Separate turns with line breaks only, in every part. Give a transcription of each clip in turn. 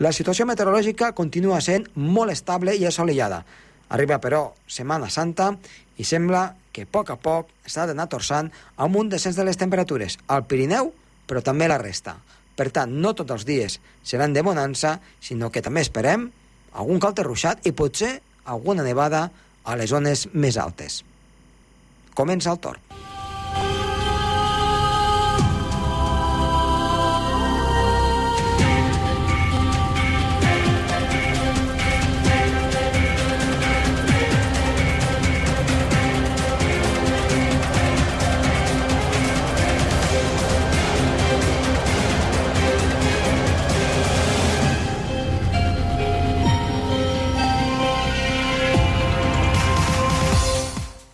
La situació meteorològica continua sent molt estable i assolellada. Arriba, però, Setmana Santa i sembla que a poc a poc s'ha d'anar torçant amb un descens de les temperatures al Pirineu, però també la resta. Per tant, no tots els dies seran de bonança, sinó que també esperem algun calte ruixat i potser alguna nevada a les zones més altes. Comença el torn.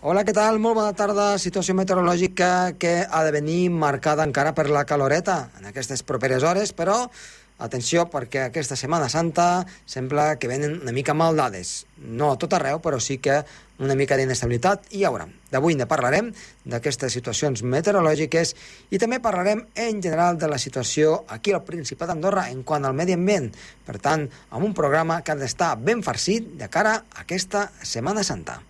Hola, què tal? Molt bona tarda. Situació meteorològica que ha de venir marcada encara per la caloreta en aquestes properes hores, però atenció perquè aquesta Setmana Santa sembla que venen una mica mal dades. No a tot arreu, però sí que una mica d'inestabilitat hi haurà. D'avui ne parlarem d'aquestes situacions meteorològiques i també parlarem en general de la situació aquí al Principat d'Andorra en quant al medi ambient. Per tant, amb un programa que ha d'estar ben farcit de cara a aquesta Setmana Santa.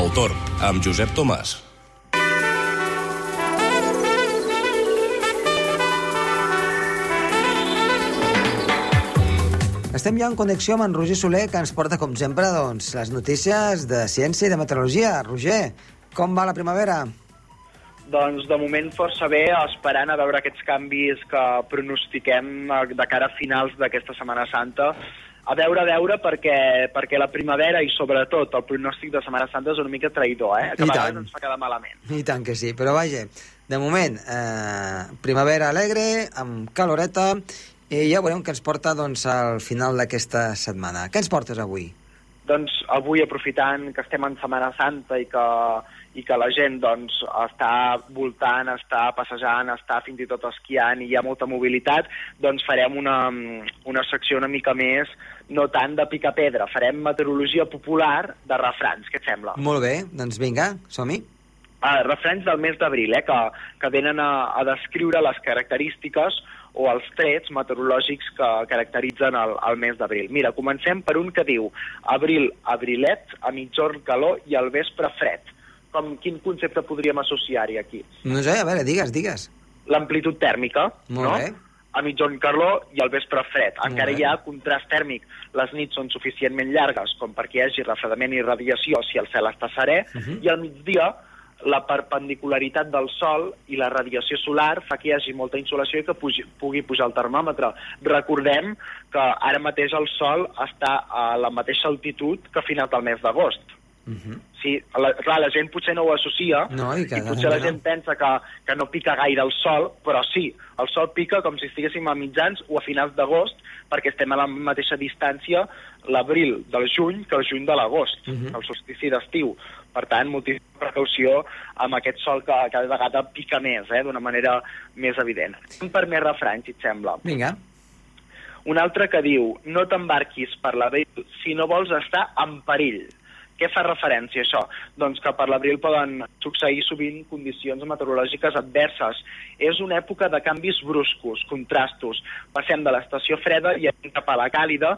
El Torn, amb Josep Tomàs.
Estem ja en connexió amb en Roger Soler, que ens porta, com sempre, doncs, les notícies de ciència i de meteorologia. Roger, com va la primavera?
Doncs de moment força bé, esperant a veure aquests canvis que pronostiquem de cara a finals d'aquesta Setmana Santa. A veure, a veure, perquè, perquè la primavera i sobretot el pronòstic de Setmana Santa és una mica traïdor, eh? Que
I
a vegades
tant.
ens fa quedar malament.
I tant que sí, però vaja, de moment, eh, primavera alegre, amb caloreta, i ja veurem què ens porta doncs, al final d'aquesta setmana. Què ens portes avui?
Doncs avui, aprofitant que estem en Setmana Santa i que, i que la gent doncs, està voltant, està passejant, està fins i tot esquiant i hi ha molta mobilitat, doncs farem una, una secció una mica més, no tant de picar-pedra, farem meteorologia popular de refrans, què et sembla?
Molt bé, doncs vinga, som-hi.
uh, refrens del mes d'abril, eh, que, que venen a, a descriure les característiques o els trets meteorològics que caracteritzen el, el mes d'abril. Mira, comencem per un que diu abril, abrilet, a mitjorn calor i al vespre fred. Com, quin concepte podríem associar-hi aquí?
No sé, a veure, digues, digues.
L'amplitud tèrmica,
Molt
no?
bé.
A mitjorn calor i al vespre fred. Encara hi ha contrast tèrmic. Les nits són suficientment llargues com perquè hi hagi refredament i radiació si el cel està serè,
Uh -huh.
i al migdia la perpendicularitat del Sol i la radiació solar fa que hi hagi molta insolació i que pugi, pugui pujar el termòmetre. Recordem que ara mateix el Sol està a la mateixa altitud que a finals del mes d'agost.
Uh -huh.
Sí, la, clar, la gent potser no ho associa
No, i que-
i potser la
no.
gent pensa que, que no pica gaire el sol, però sí, el sol pica com si estiguéssim a mitjans o a finals d'agost, perquè estem a la mateixa distància l'abril del juny que el juny de l'agost, uh
Mhm.
-huh. el solstici d'estiu. Per tant, moltíssima precaució amb aquest sol que cada vegada pica més, eh, d'una manera més evident. Per més refranys, si et sembla.
Vinga.
Un altre que diu, no t'embarquis per l'abril si no vols estar en perill. Què fa referència això? Doncs que per l'abril poden succeir sovint condicions meteorològiques adverses. És una època de canvis bruscos, contrastos. Passem de l'estació freda i cap a la càlida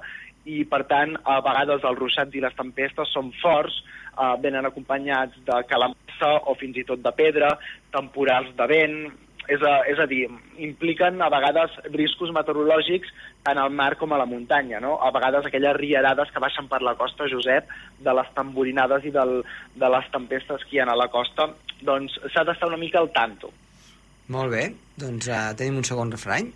i, per tant, a vegades els ruixats i les tempestes són forts, eh, venen acompanyats de calamassa o fins i tot de pedra, temporals de vent, és a, és a dir, impliquen a vegades riscos meteorològics tant al mar com a la muntanya, no? A vegades aquelles riarades que baixen per la costa, Josep, de les tamborinades i del, de les tempestes que hi ha a la costa, doncs s'ha d'estar una mica al tanto.
Molt bé, doncs uh, tenim un segon refrany.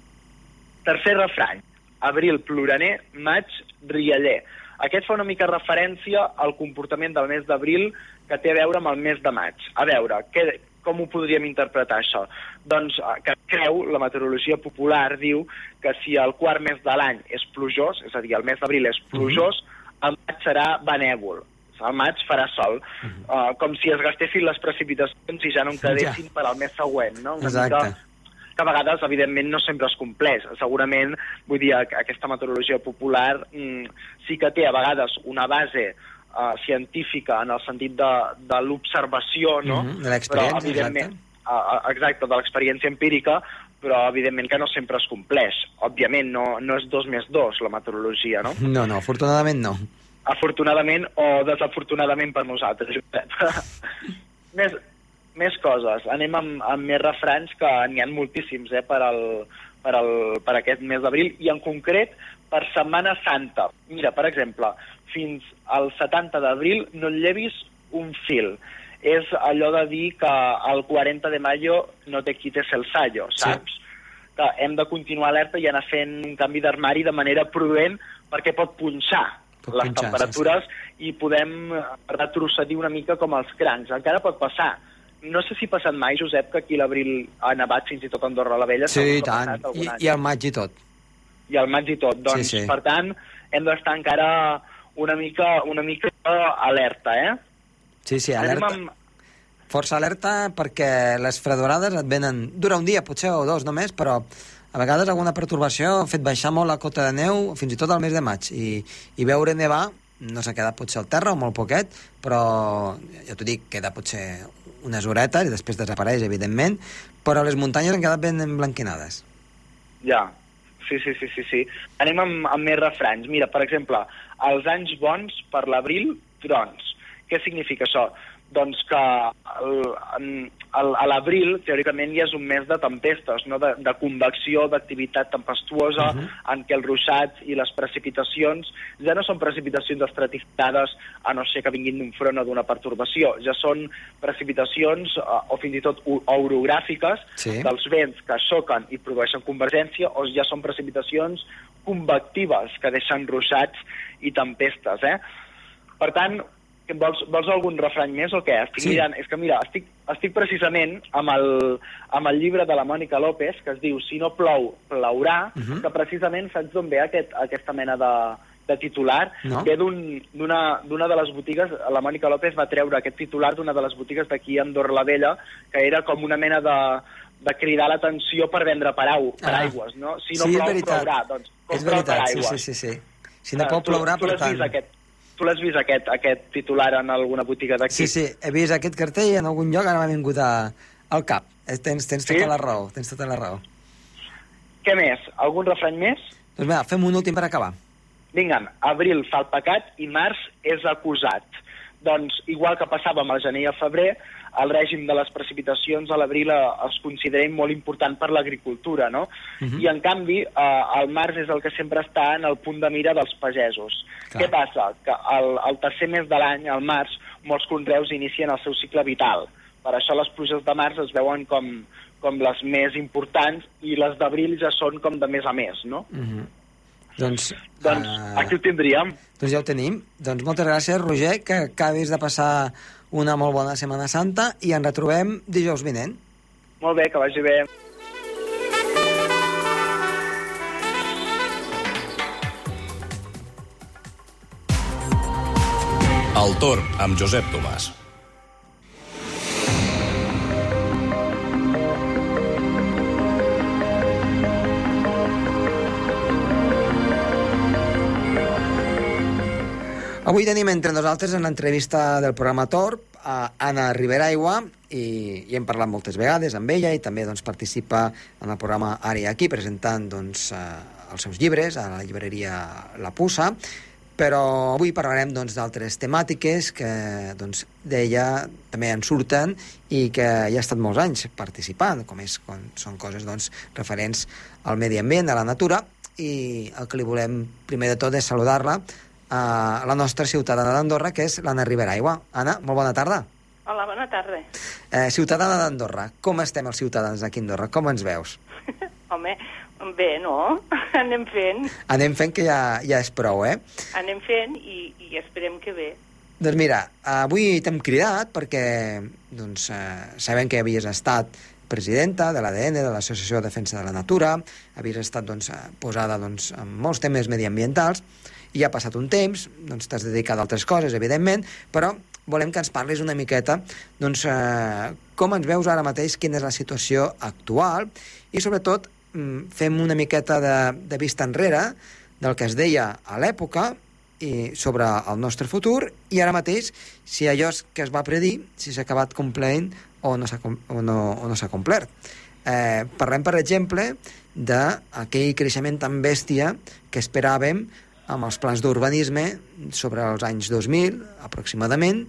Tercer refrany, abril ploraner, maig rialler. Aquest fa una mica referència al comportament del mes d'abril que té a veure amb el mes de maig. A veure, què, com ho podríem interpretar això? Doncs eh, que creu, la meteorologia popular diu que si el quart mes de l'any és plujós, és a dir, el mes d'abril és plujós, el maig serà benèvol. Al maig farà sol, uh, com si es gastessin les precipitacions i ja no en quedessin
Ja.
per al mes següent, no? Una
Exacte.
mica que a vegades, evidentment, no sempre es compleix. Segurament, vull dir, que aquesta meteorologia popular mm, sí que té a vegades una base uh, científica en el sentit de, de l'observació, no?
Mhm, de l'experiència,
evidentment, uh, exacte, de l'experiència empírica, però evidentment que no sempre es compleix. Òbviament, no, no és dos més dos, la meteorologia, no?
No, no, afortunadament no.
Afortunadament o desafortunadament per nosaltres, Josep. més, més coses. Anem amb, amb més refrans, que n'hi ha moltíssims eh, per, al, per, al, per aquest mes d'abril, i en concret per Setmana Santa. Mira, per exemple, fins al 70 d'abril no et llevis un fil. És allò de dir que el 40 de mayo no te quites el sallo, saps? Sí. Que hem de continuar alerta i anar fent un canvi d'armari de manera prudent perquè pot punxar
Pot
les
punxar,
temperatures i podem retrocedir una mica com els crancs. Encara pot passar. No sé si ha passat mai, Josep, que aquí l'abril ha nevat fins i tot a Andorra la Vella.
Sí, i tant. I,
any.
I al maig i tot.
I al maig i tot. Doncs,
Sí, sí.
per tant, hem d'estar encara una mica, una mica alerta, eh?
Sí, sí,
Anem
alerta.
amb-
Força alerta perquè les fredorades et venen... Dura un dia, potser, o dos només, però a vegades alguna pertorbació ha fet baixar molt la cota de neu fins i tot al mes de maig. I, i veure nevar no s'ha quedat potser al terra o molt poquet, però ja t'ho dic, queda potser unes horetes i després desapareix, evidentment, però les muntanyes han quedat ben emblanquinades.
Ja, sí, sí, sí, sí, sí. Anem amb, amb més refranys. Mira, per exemple, els anys bons per l'abril, trons. Què significa això? Doncs que el, a l'abril, teòricament, ja és un mes de tempestes, no? de, de convecció, d'activitat tempestuosa, uh -huh. en què els ruixats i les precipitacions ja no són precipitacions estratificades a no ser que vinguin d'un front o d'una pertorbació, ja són precipitacions eh, o fins i tot orogràfiques
Sí.
dels vents que xoquen i produeixen convergència o ja són precipitacions convectives que deixen ruixats i tempestes, eh? Per tant, vols, vols algun refrany més o què? Estic
Sí.
mirant, és que mira, estic, estic precisament amb el, amb el llibre de la Mònica López que es diu Si no plou, plourà,
Mhm.
que precisament saps d'on ve aquest, aquesta mena de, de titular?
No.
Ve d'un- d'una d'una de les botigues, la Mònica López va treure aquest titular d'una de les botigues d'aquí a Andorra la Vella, que era com una mena de, de cridar l'atenció per vendre parau, paraigües, no? Si no
Ah. sí,
plou, plourà, doncs
És veritat, sí, sí, sí, sí. Si no
Ah, tu-
plourà,
tu
per
l'has
tant...
vist Aquest, tu l'has vist aquest, aquest titular en alguna botiga d'aquí?
Sí, sí, he vist aquest cartell en algun lloc, ara m'ha vingut a, al cap. Eh, Tens, tens
Sí?
tota la raó, tens tota la raó.
Què més? Algun refrany més?
Doncs mira, fem un últim per acabar.
Vinga, abril fa el pecat i març és acusat. Doncs, igual que passava amb el gener i el febrer, el règim de les precipitacions a l'abril eh, es considera molt important per l'agricultura, no?
Mhm.
I, en canvi, eh, el març és el que sempre està en el punt de mira dels pagesos.
Clar.
Què passa? Que el, el tercer mes de l'any, al març, molts conreus inicien el seu cicle vital. Per això les pluges de març es veuen com, com les més importants i les d'abril ja són com de més a més, no?
Mm -hmm. Doncs,
Doncs
eh,
aquí ho tindríem.
doncs ja ho tenim. Doncs moltes gràcies, Roger, que acabis de passar una molt bona Setmana Santa i ens retrobem dijous vinent.
Molt bé, que vagi bé.
El torn amb Josep Tomàs.
Avui tenim entre nosaltres en l'entrevista del programa Tor a Anna Riveraigua i, i hem parlat moltes vegades amb ella i també doncs, participa en el programa Àrea aquí presentant doncs, eh, els seus llibres a la llibreria La Pussa però avui parlarem doncs, d'altres temàtiques que doncs, d'ella també en surten i que ja ha estat molts anys participant, com és, com són coses doncs, referents al medi ambient, a la natura, i el que li volem primer de tot és saludar-la a la nostra ciutadana d'Andorra, que és l'Anna Riveraigua. Anna, molt bona tarda.
Hola, bona tarda.
Eh, ciutadana d'Andorra, com estem els ciutadans aquí a Andorra? Com ens veus?
Home, bé, no? Anem fent,
Anem fent que ja, ja és prou, eh?
anem fent i, i esperem que bé.
Doncs mira, avui t'hem cridat perquè doncs, eh, sabem que havies estat presidenta de l'ADN, de l'Associació de Defensa de la Natura, havies estat doncs, eh, posada doncs, en molts temes mediambientals, i ha passat un temps, doncs t'has dedicat a altres coses, evidentment, però volem que ens parlis una miqueta doncs, eh, com ens veus ara mateix, quina és la situació actual, i sobretot mm, fem una miqueta de, de vista enrere del que es deia a l'època i sobre el nostre futur i ara mateix si allò que es va predir si s'ha acabat complint o no s'ha no, no s'ha complert. Eh, parlem, per exemple, d'aquell creixement tan bèstia que esperàvem amb els plans d'urbanisme sobre els anys 2000, aproximadament,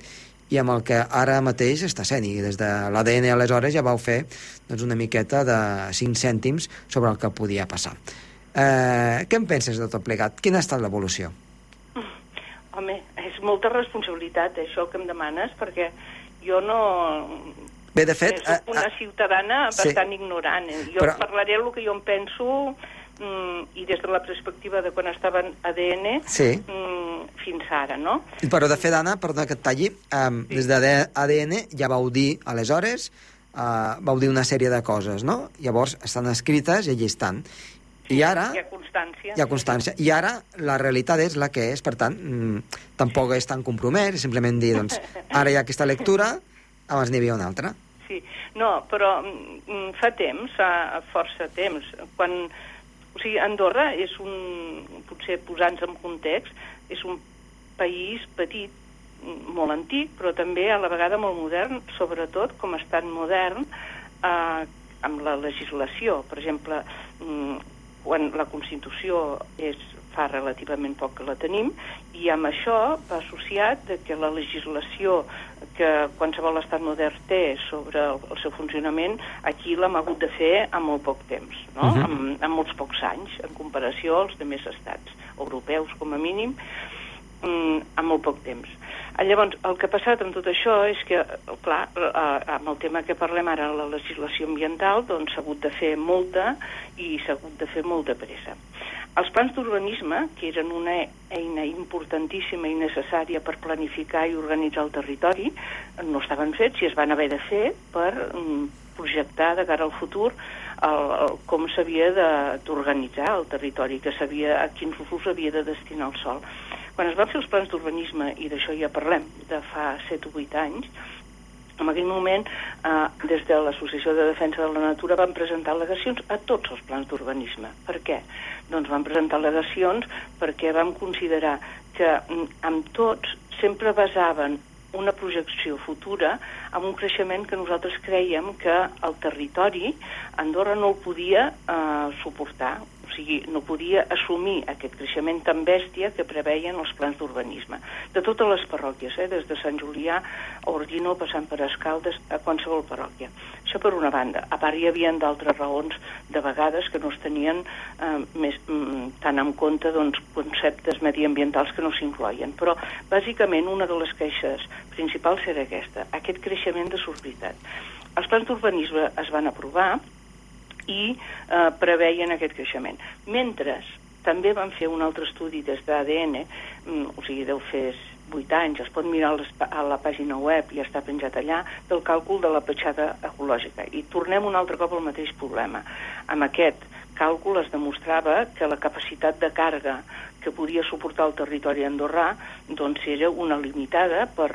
i amb el que ara mateix està sent. I des de l'ADN aleshores ja vau fer doncs, una miqueta de 5 cèntims sobre el que podia passar. Eh, què en penses de tot plegat? Quina ha estat l'evolució?
Home, és molta responsabilitat, eh, això que em demanes, perquè jo no...
Bé, de fet...
eh, soc una
eh,
ciutadana
sí.
bastant ignorant. eh. Jo
Però-
Però... parlaré el que jo em penso mm, i des de la perspectiva de quan estava en ADN
Sí.
mm, fins ara, no?
Però, de fet, Anna, perdona que et talli, um, des de ADN ja vau dir, aleshores, uh, vau dir una sèrie de coses, no? Llavors, estan escrites i allí estan. I ara...
Hi ha constància.
Hi ha constància. I ara la realitat és la que és, per tant, mm, tampoc és tan compromès, simplement dir, doncs, ara hi ha aquesta lectura, abans n'hi havia una altra.
Sí, no, però mm, fa temps, fa força temps, quan... O sigui, Andorra és un, potser posant-nos en context, és un país petit, molt antic, però també a la vegada molt modern, sobretot com estat modern, eh, amb la legislació. Per exemple, mm, quan la Constitució és fa relativament poc que la tenim, i amb això va associat de que la legislació que qualsevol estat modern té sobre el, el seu funcionament, aquí l'hem hagut de fer en molt poc temps, no? Uh
Mhm.
-huh. en, en molts pocs anys, en comparació als demés estats europeus, com a mínim, mm, en molt poc temps. Eh, Llavors, el que ha passat amb tot això és que, clar, eh, amb el tema que parlem ara, la legislació ambiental, doncs s'ha hagut de fer molta i s'ha hagut de fer molt de pressa. Els plans d'urbanisme, que eren una eina importantíssima i necessària per planificar i organitzar el territori, no estaven fets i es van haver de fer per mm, projectar de cara al futur el, el, com s'havia d'organitzar el territori, que sabia a quins usos havia de destinar el sol. Quan es van fer els plans d'urbanisme, i d'això ja parlem, de fa 7 o 8 anys, en aquell moment, eh, des de l'Associació de Defensa de la Natura van presentar al·legacions a tots els plans d'urbanisme. Per què? Doncs van presentar al·legacions perquè vam considerar que mm, amb tots sempre basaven una projecció futura amb un creixement que nosaltres creiem que el territori Andorra no el podia eh, suportar, o sigui, no podia assumir aquest creixement tan bèstia que preveien els plans d'urbanisme. De totes les parròquies, eh, des de Sant Julià a Ordino, passant per Escaldes, a qualsevol parròquia. Això per una banda. A part hi havia d'altres raons de vegades que no es tenien eh, més, mm, tant en compte doncs, conceptes mediambientals que no s'incloien. Però, bàsicament, una de les queixes principals era aquesta, aquest creixement de sorbitat. Els plans d'urbanisme es van aprovar i eh, preveien aquest creixement. Mentre també van fer un altre estudi des d'ADN, mm, o sigui, deu fer 8 anys, es pot mirar a la pàgina web i està penjat allà, del càlcul de la petjada ecològica. I tornem un altre cop al mateix problema. Amb aquest càlcul es demostrava que la capacitat de càrrega que podia suportar el territori andorrà doncs era una limitada per,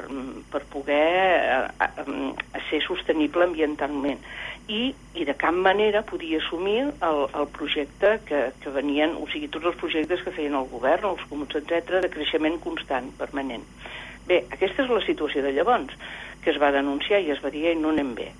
per poder eh, eh, ser sostenible ambientalment i, i de cap manera podia assumir el, el projecte que, que venien, o sigui, tots els projectes que feien el govern, els comuns, etc de creixement constant, permanent. Bé, aquesta és la situació de llavors, que es va denunciar i es va dir, "Ei, no anem bé.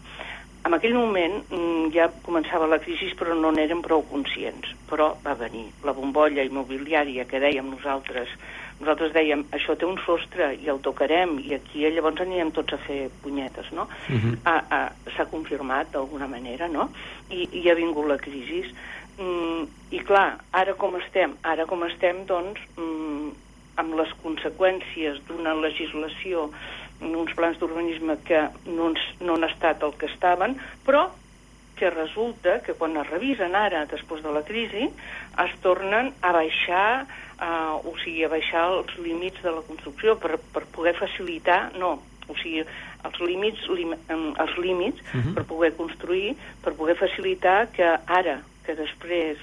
En aquell moment mm, ja començava la crisi, però no n'érem prou conscients. Però va venir la bombolla immobiliària que dèiem nosaltres. Nosaltres dèiem, això té un sostre i el tocarem, i aquí llavors anirem tots a fer punyetes, no?
Uh -huh.
Ah, ah, S'ha confirmat d'alguna manera, no? I, I ha vingut la crisi. Mm, I clar, ara com estem? Ara com estem, doncs, mm, amb les conseqüències d'una legislació uns plans d'urbanisme que no, ens, no han estat el que estaven, però que resulta que quan es revisen ara, després de la crisi, es tornen a baixar, eh, o sigui, a baixar els límits de la construcció per, per poder facilitar, no, o sigui, els límits, lim, els límits uh -huh. per poder construir, per poder facilitar que ara, que després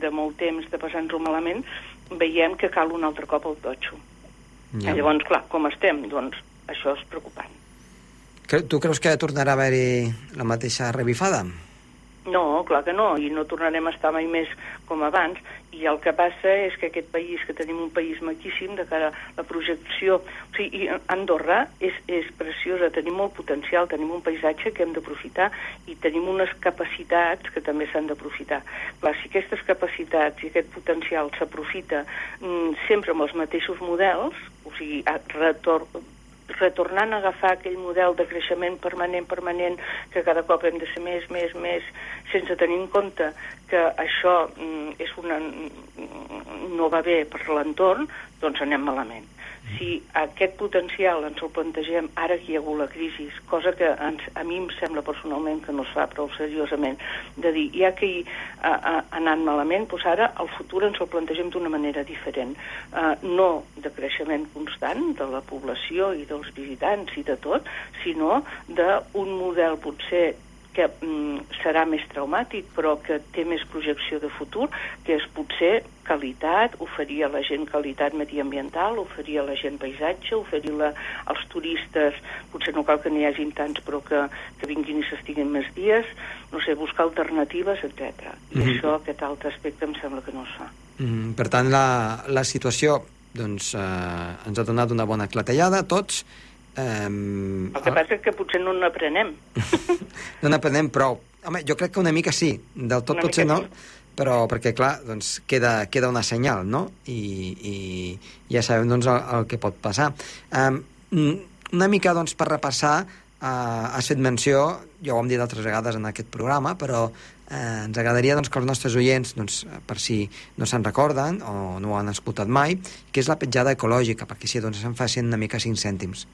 de molt temps de passar-nos-ho malament, veiem que cal un altre cop el totxo.
Ja.
Llavors, clar, com estem? Doncs això és preocupant.
Tu creus que tornarà a haver-hi la mateixa revifada?
No, clar que no, i no tornarem a estar mai més com abans. I el que passa és que aquest país, que tenim un país maquíssim de cara a la projecció... O sigui, i Andorra és, és preciosa, tenim molt potencial, tenim un paisatge que hem d'aprofitar i tenim unes capacitats que també s'han d'aprofitar. Clar, si aquestes capacitats i aquest potencial s'aprofita mm, sempre amb els mateixos models, o sigui, retor retornant a agafar aquell model de creixement permanent, permanent, que cada cop hem de ser més, més, més, sense tenir en compte que això mm, és una, mm, no va bé per l'entorn, doncs anem malament. Si aquest potencial ens el plantegem ara que hi ha hagut la crisi, cosa que ens, a mi em sembla personalment que no es fa prou seriosament, de dir, ja que hi ha, anat malament, doncs ara el futur ens el plantegem d'una manera diferent. Uh, no de creixement constant de la població i dels visitants i de tot, sinó d'un model potser que mm, serà més traumàtic, però que té més projecció de futur, que és potser qualitat, oferir a la gent qualitat mediambiental, oferir a la gent paisatge, oferir la, als turistes, potser no cal que n'hi hagin tants, però que, que vinguin i s'estiguin més dies, no sé, buscar alternatives, etc. I
Mhm.
això, aquest altre aspecte, em sembla que no es fa.
Mm, per tant, la, la situació doncs, eh, ens ha donat una bona clatellada a tots. Eh,
El que passa és que potser no n'aprenem.
no n'aprenem prou. Home, jo crec que una mica sí, del tot
Una
potser no,
sí.
però perquè, clar, doncs queda, queda una senyal, no? I, i ja sabem doncs, el, el que pot passar. Um, una mica, doncs, per repassar, uh, has fet menció, ja ho hem dit altres vegades en aquest programa, però eh, ens agradaria doncs, que els nostres oients, doncs, per si no se'n recorden o no ho han escoltat mai, que és la petjada ecològica, perquè si doncs, se'n facin una mica 5 cèntims.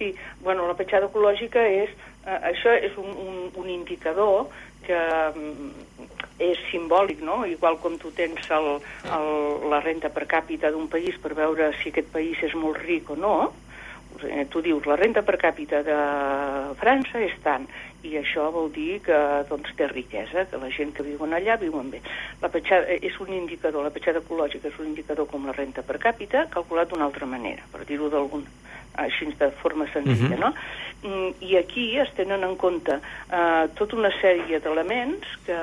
Sí, bueno, la petjada ecològica és... Eh, això és un, un, un indicador que mm, és simbòlic, no? Igual com tu tens el, el, la renta per càpita d'un país per veure si aquest país és molt ric o no, eh, tu dius la renta per càpita de França és tant, i això vol dir que doncs, té riquesa, que la gent que viuen allà viuen bé. La petjada és un indicador, la petjada ecològica és un indicador com la renta per càpita, calculat d'una altra manera, per dir-ho d'algun així de forma senzilla,
Mhm.
no? Mm, I aquí es tenen en compte eh, tota una sèrie d'elements que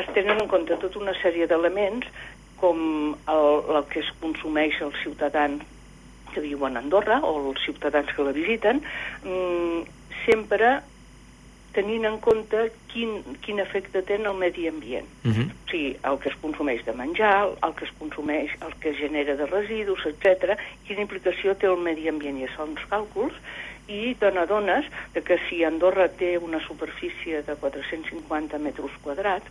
es tenen en compte tota una sèrie d'elements com el, el que es consumeix els ciutadans que viuen a Andorra o els ciutadans que la visiten, mm, sempre tenint en compte quin, quin efecte té en el medi ambient.
Uh -huh.
O sigui, el que es consumeix de menjar, el que es consumeix, el que es genera de residus, etc. quina implicació té el medi ambient. I això uns càlculs i te n'adones de que si Andorra té una superfície de 450 metres quadrats,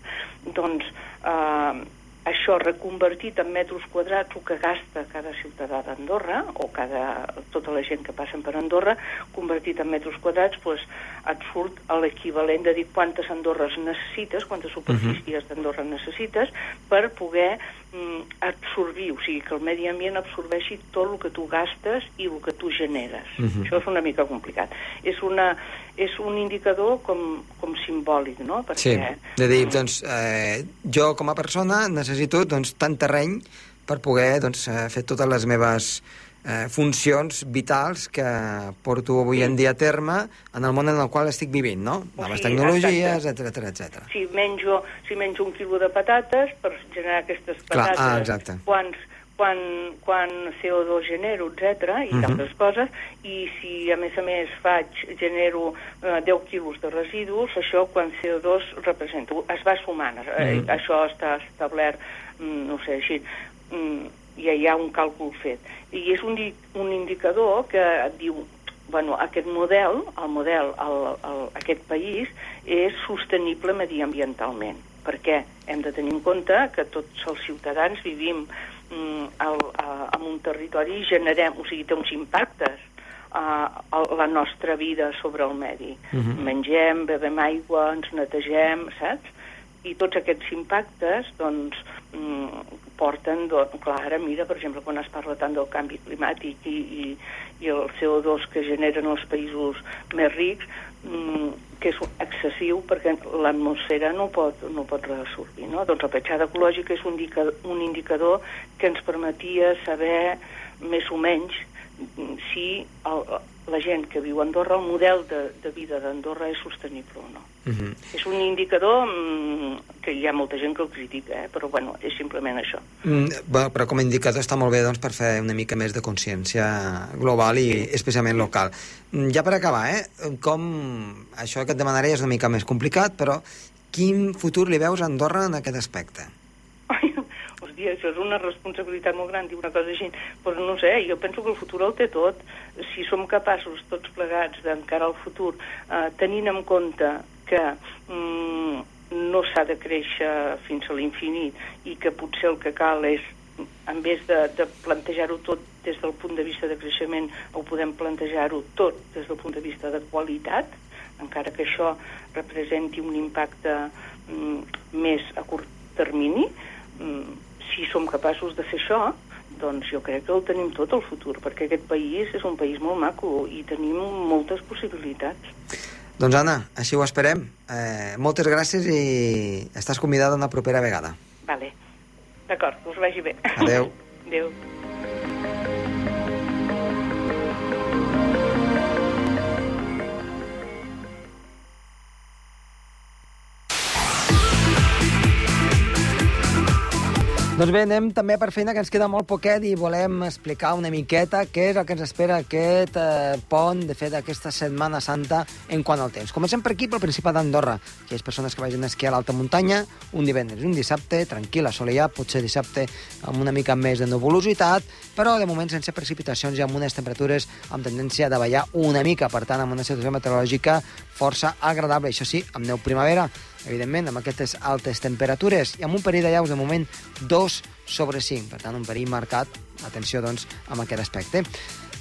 doncs eh, això reconvertit en metres quadrats el que gasta cada ciutadà d'Andorra o cada, tota la gent que passen per Andorra convertit en metres quadrats doncs et surt l'equivalent de dir quantes Andorres necessites, quantes superfícies d'Andorra necessites per poder absorbir, o sigui que el medi ambient absorbeixi tot el que tu gastes i el que tu generes.
Mhm.
Això és una mica complicat. És, una, és un indicador com, com simbòlic, no? Perquè,
Sí, de dir, doncs, eh, jo com a persona necessito doncs, tant terreny per poder doncs, eh, fer totes les meves eh, funcions vitals que porto avui en dia a terme en el món en el qual estic vivint, no?
O
Noves
sigui,
tecnologies, etc etc.
si menjo, si menjo un quilo de patates per generar aquestes
Clar,
patates,
ah, exacte.
quants, quan, quan CO2 genero, etc i
Mhm.
d'altres coses, i si a més a més faig, genero eh, 10 quilos de residus, això quan CO2 represento, es va sumant, eh,
Mhm.
això està establert, mm, no sé, així, mm, ja hi ha un càlcul fet. I és un, un indicador que et diu bueno, aquest model, el model, el, el, aquest país, és sostenible mediambientalment, perquè hem de tenir en compte que tots els ciutadans vivim mm, al, a, en un territori i generem, o sigui, té uns impactes a, a la nostra vida sobre el medi.
Mhm.
Mengem, bevem aigua, ens netegem, saps? I tots aquests impactes, doncs, mm, porten, doncs, clar, ara mira, per exemple, quan es parla tant del canvi climàtic i, i, i el CO2 que generen els països més rics, mm, que és excessiu perquè l'atmosfera no pot, no pot reabsorbir, no? Doncs la petjada ecològica és un, indica, un indicador que ens permetia saber més o menys mm, si el, la gent que viu a Andorra, el model de, de vida d'Andorra és sostenible o no.
Uh -huh.
És un indicador mm, que hi ha molta gent que el critica, eh? però bueno, és simplement això.
Mm, bé, però com a indicador està molt bé doncs, per fer una mica més de consciència global i especialment local. Mm, Ja per acabar, eh? com això que et demanaré és una mica més complicat, però quin futur li veus a Andorra en aquest aspecte?
Hòstia, això és una responsabilitat molt gran dir una cosa així, però no sé, jo penso que el futur el té tot. Si som capaços tots plegats d'encarar el futur, eh, tenint en compte que mm, no s'ha de créixer fins a l'infinit i que potser el que cal és en vez de, de plantejar-ho tot des del punt de vista de creixement, ho podem plantejar-ho tot des del punt de vista de qualitat, encara que això representi un impacte mm, més a curt termini, mm, si som capaços de fer això, doncs jo crec que el tenim tot el futur, perquè aquest país és un país molt maco i tenim moltes possibilitats.
Doncs Anna, així ho esperem. Eh, moltes gràcies i estàs convidada una propera vegada.
Vale. D'acord, que us vagi bé.
Adeu.
Adeu.
Doncs bé, anem també per feina, que ens queda molt poquet i volem explicar una miqueta què és el que ens espera aquest eh, pont, de fet, aquesta Setmana Santa en quant al temps. Comencem per aquí, pel Principat d'Andorra, que és persones que vagin a esquiar a l'alta muntanya, un divendres un dissabte, tranquil, assolellat, potser dissabte amb una mica més de nuvolositat, però de moment sense precipitacions i amb unes temperatures amb tendència a davallar una mica, per tant, amb una situació meteorològica força agradable, això sí, amb neu primavera, evidentment, amb aquestes altes temperatures i amb un perill de llaus de moment 2 sobre 5, per tant, un perill marcat, atenció, doncs, amb aquest aspecte.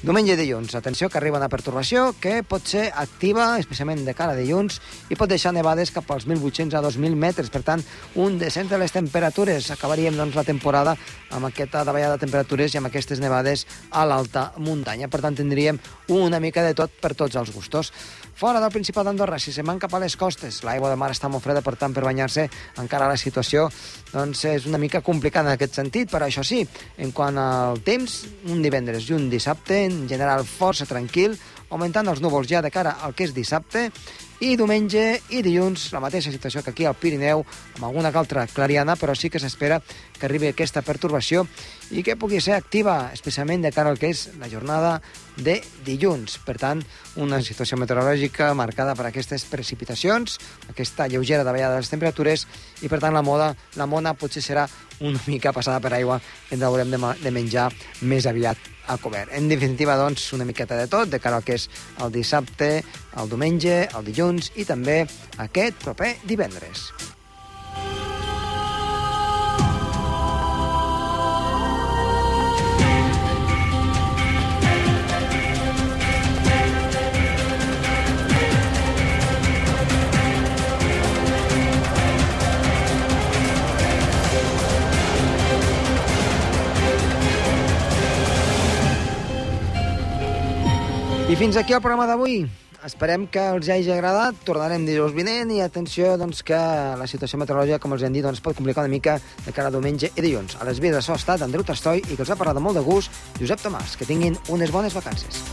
Diumenge i dilluns, atenció que arriba una pertorbació que pot ser activa, especialment de cara a dilluns, i pot deixar nevades cap als 1.800 a 2.000 metres. Per tant, un descens de les temperatures. Acabaríem doncs, la temporada amb aquesta davallada de temperatures i amb aquestes nevades a l'alta muntanya. Per tant, tindríem una mica de tot per tots els gustos. Fora del Principat d'Andorra, si se man cap a les costes, l'aigua de mar està molt freda, per tant, per banyar-se encara la situació doncs, és una mica complicada en aquest sentit, però això sí, en quant al temps, un divendres i un dissabte, en general força tranquil, augmentant els núvols ja de cara al que és dissabte, i diumenge i dilluns la mateixa situació que aquí al Pirineu, amb alguna altra clariana, però sí que s'espera que arribi aquesta pertorbació i que pugui ser activa, especialment de cara al que és la jornada de dilluns. Per tant, una situació meteorològica marcada per aquestes precipitacions, aquesta lleugera davallada de les temperatures, i per tant la moda, la mona potser serà una mica passada per aigua que ens haurem de, de menjar més aviat a cobert. En definitiva, doncs, una miqueta de tot, de cara al que és el dissabte, el diumenge, el dilluns i també aquest proper divendres. I fins aquí el programa d'avui. Esperem que els hagi agradat. Tornarem dijous vinent i atenció doncs, que la situació meteorològica, com els hem dit, doncs, pot complicar una mica de cara a diumenge i dilluns. A les vies de so ha estat Andreu Tastoi i que els ha parlat de molt de gust Josep Tomàs. Que tinguin unes bones vacances.